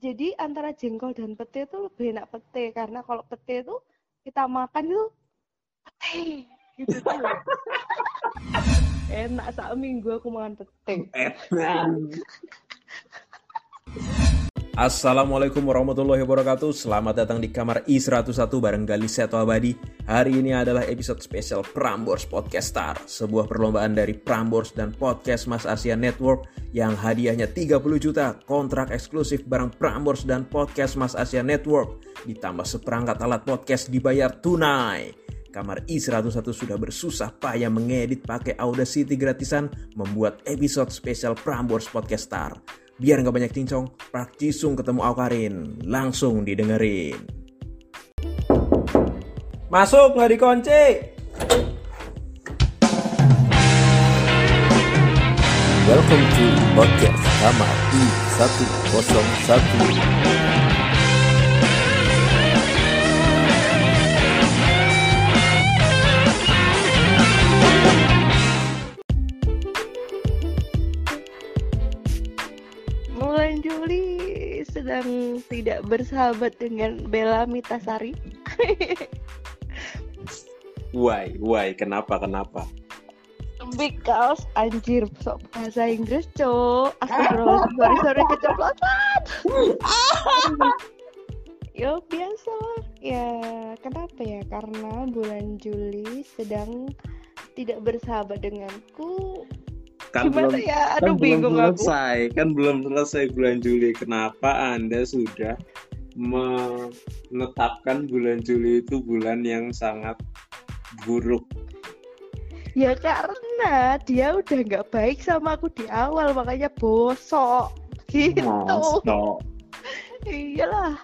jadi antara jengkol dan pete itu lebih enak pete karena kalau pete itu kita makan itu pete gitu tuh. enak saat minggu aku makan pete. Assalamualaikum warahmatullahi wabarakatuh. Selamat datang di kamar I101 bareng Gali Seto Abadi. Hari ini adalah episode spesial Prambors Podcast Star Sebuah perlombaan dari Prambors dan Podcast Mas Asia Network Yang hadiahnya 30 juta Kontrak eksklusif bareng Prambors dan Podcast Mas Asia Network. Ditambah seperangkat alat podcast dibayar tunai. Kamar I101 sudah bersusah payah mengedit pakai Audacity gratisan membuat episode spesial Prambors Podcast Star. Biar nggak banyak cincong, praktisung ketemu Aukarin. Langsung didengerin. Masuk nggak dikunci. Welcome to podcast Kamar I101 Bulan Juli sedang tidak bersahabat dengan Bella Mitasari. Why, why, kenapa, kenapa? Because anjir sok bahasa Inggris cok Astagfirullahaladzim sorry sorry keceplosan. Yo biasa. Lah Ya kenapa ya? Karena bulan Juli sedang tidak bersahabat denganku Kan Gimana belum, ya kan Aduh belum bingung aku selesai, kan belum selesai bulan Juli. Kenapa Anda sudah menetapkan bulan Juli itu bulan yang sangat buruk? Ya karena dia udah nggak baik sama aku di awal Makanya bosok Gitu Masa? Iyalah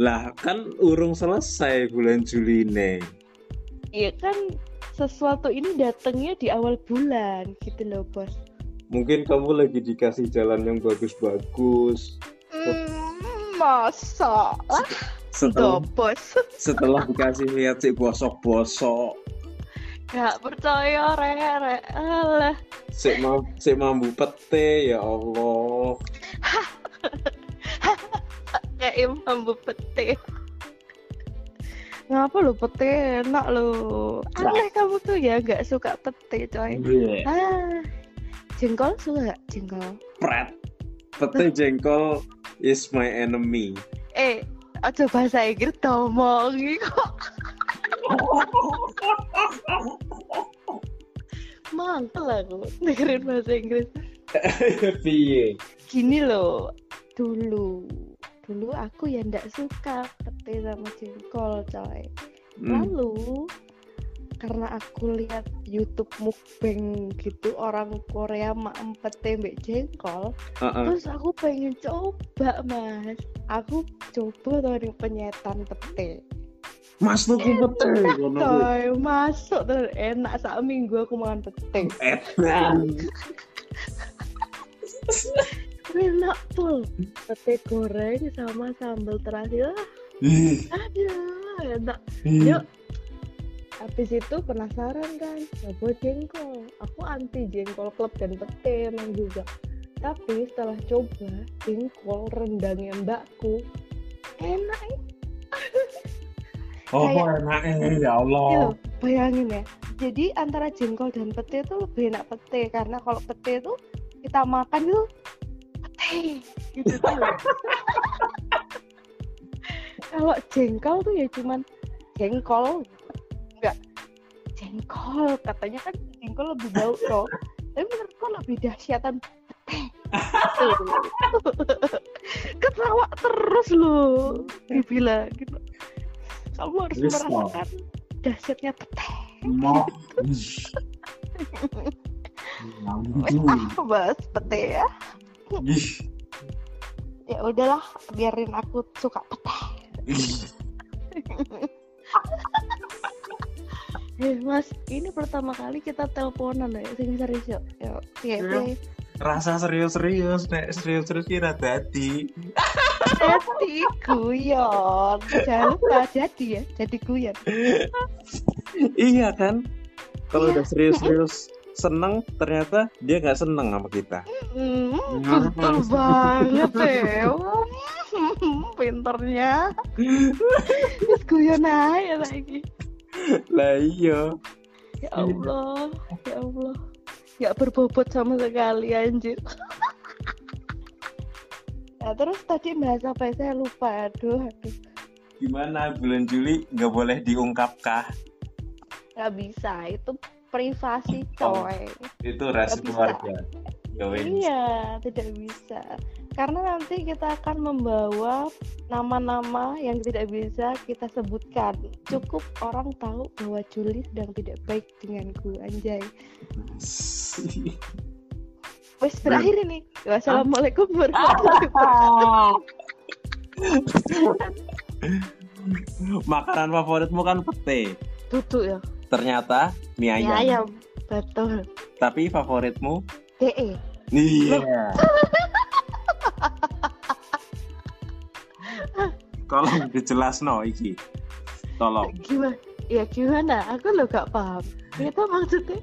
Lah kan urung selesai bulan Juli nih. Iya kan sesuatu ini datangnya di awal bulan gitu loh bos. Mungkin kamu lagi dikasih jalan yang bagus-bagus. Hmm, masa? Lah Setelah bos. setelah dikasih lihat si bosok-bosok, Gak percaya re re Alah. Si mam si mambu pete ya Allah. Kayak imam pete Ngapa lo pete? Enak lo Aneh kamu tuh ya gak suka pete coy. Bleh. ah, Jengkol suka gak jengkol. Pret. Pete jengkol is my enemy. Eh Aja bahasa Inggris tomongi kok. Mantel aku dengerin bahasa Inggris. Piye? gini loh dulu. Dulu aku ya ndak suka pete sama jengkol coy. Hmm. lalu karena aku lihat YouTube mukbang gitu orang Korea maem pete mbek jengkol Heeh. terus aku pengen coba mas. Aku coba tuh nih penyetan pete. Mas tuku pete coy. masuk terus enak. Saat minggu aku makan pete. Enak tuh pete goreng sama sambal terasi. Lah Enak ih. Yuk. Habis itu penasaran kan, coba jengkol. Aku anti jengkol klub dan pete emang juga. Tapi setelah coba jengkol rendangnya mbakku, enak ya. Oh, kayak- enaknya ya Iya Allah. loh, bayangin ya. Jadi antara jengkol dan pete itu lebih enak pete karena kalau pete itu kita makan itu pete gitu tuh. kalau jengkol tuh ya cuman jengkol. Enggak jengkol. Katanya kan jengkol lebih bau toh. Tapi menurutku lebih dahsyatan pete ketawa terus loh dibilang gitu. Kamu harus merasakan dahsyatnya pete Mau. ah bahas pete ya. Ya udahlah biarin aku suka pete eh mas ini pertama kali kita teleponan ya sing serius yuk yuk piye piye Rasa serius-serius, nek serius-serius kira dadi. jadi guyon jangan lupa jadi ya jadi guyon Iya kan? Kalau Iya. udah serius-serius seneng ternyata dia nggak seneng sama kita Hmm, betul banget ya. Pinternya. Terus guyon aja lagi. lah iya Ya Allah, ya Allah. Gak berbobot sama sekali anjir. Nah, terus tadi bahas apa ya? Saya lupa. Aduh, aduh. gimana bulan Juli nggak boleh diungkapkah Gak bisa. Itu privasi Oh. coy. itu rahasia Nggak keluarga Nggak. Iya, tidak bisa. Karena nanti kita akan membawa nama-nama yang tidak bisa kita sebutkan. Cukup orang tahu bahwa Juli sedang tidak baik denganku, anjay. Wes berakhir ini. Wassalamualaikum warahmatullahi wabarakatuh. makanan favoritmu kan pete Duduk ya. ternyata mie Mie ayam, ayam. Betul. tapi favoritmu DE. iya tolong dijelas no iki tolong Gimana? Ya gimana? Aku lo gak paham. Itu maksudnya.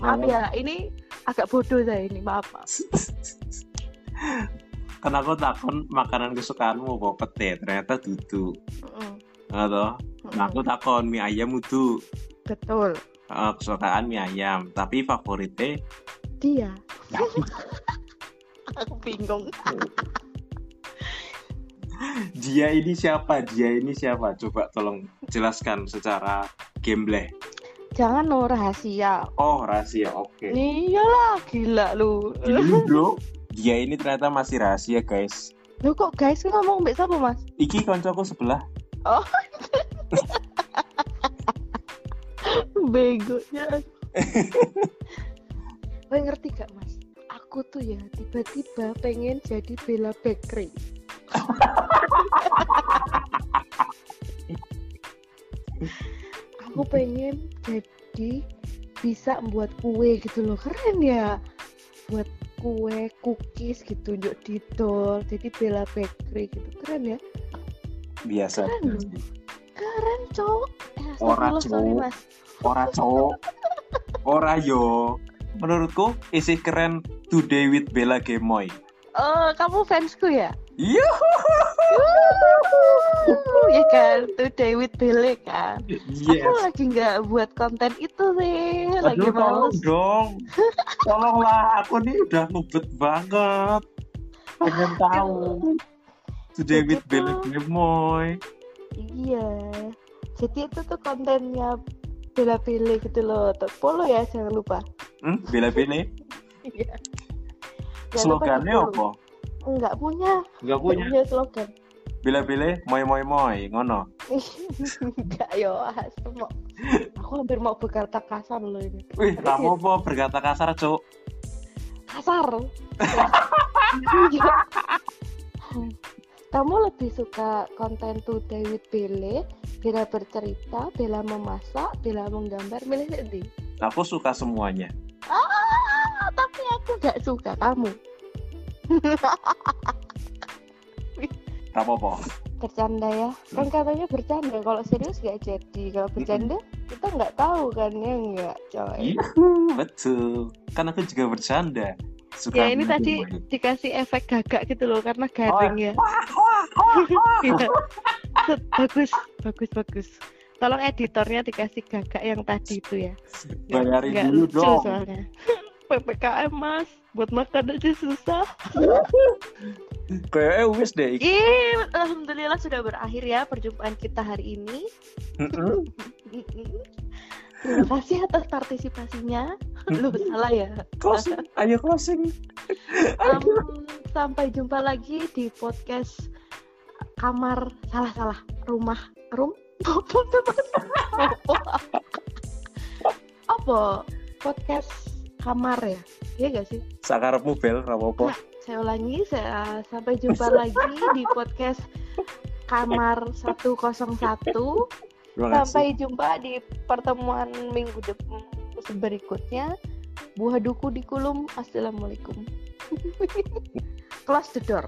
Maaf ya, ini agak bodoh saya ini. Maaf, maaf. kan aku takon makanan kesukaanmu kok pete ternyata dudu Mm-mm. atau Mm-mm. aku takon mie ayam itu Betul. Eh, kesukaan mie ayam tapi favoritnya Dia. Aku bingung. dia ini siapa dia ini siapa coba tolong jelaskan secara gameplay Jangan no rahasia. oh rahasia oke Iyalah, gila lu. Gini, bro dia ini ternyata masih rahasia guys Lu kok guys ngomong mbak siapa mas? iki koncoku sebelah Begonya. Kau ngerti gak mas? Aku tuh ya tiba-tiba pengen jadi Bella Bakery. Aku pengen jadi bisa membuat kue gitu loh. Keren ya. Buat kue cookies gitu njuk didol jadi Bella Bakery gitu. Keren ya? Biasa. Keren. keren cowok. Eh, Ora, mas. Ora cowok. Ora yo. Menurutku isi keren today with Bella Gemoy. Oh kamu fansku ya iya ya kan? Tuh David Bele kan? Yes. Aku lagi nggak buat konten itu sih lagi Aduh, tolong males. dong. Tolonglah aku nih udah ngebet banget. Pengen tahu. today with. Bella Gemoy iya. Jadi itu tuh kontennya Bela Bele gitu loh. Follow ya jangan lupa. Hmm? Bella Bella iya. Slogannya apa nggak punya. Nggak nggak punya punya slogan. Bella moy moy moy ngono. Nggak yo semua aku hampir mau berkata kasar loh ini. Wih kamu apa berkata kasar cuk? Kasar? Kamu lebih suka konten tuh David Bele Bella bercerita Bella memasak Bella menggambar milih nanti aku suka semuanya. Ah tapi aku nggak suka kamu apa bercanda ya. Kan katanya bercanda. Kalau serius nggak jadi. Kalau bercanda kita nggak tahu kan ya nggak coy? Iya, betul. Kan aku juga bercanda. Suka ya ini tadi dikasih efek gagak gitu loh karena garing ya. Wah, wah, wah, wah. Iya. Bagus bagus bagus. Tolong editornya dikasih gagak yang tadi itu ya. Bayarin dulu dong. soalnya ppkm mas. Buat makan aja susah. Kayaknya wis deh. Ih, alhamdulillah sudah berakhir ya perjumpaan kita hari ini. Terima kasih atas partisipasinya. Lu salah ya. Closing, ayo closing. Em, sampai jumpa lagi di podcast kamar salah salah rumah rum apa? Podcast kamar ya? Iya gak sih? Sakarepmu bel, rapopo. saya ulangi saya sampai jumpa lagi di podcast kamar 101 Terima kasih. sampai jumpa di pertemuan minggu depan berikutnya. Buah duku di kulum. Assalamualaikum. Close the door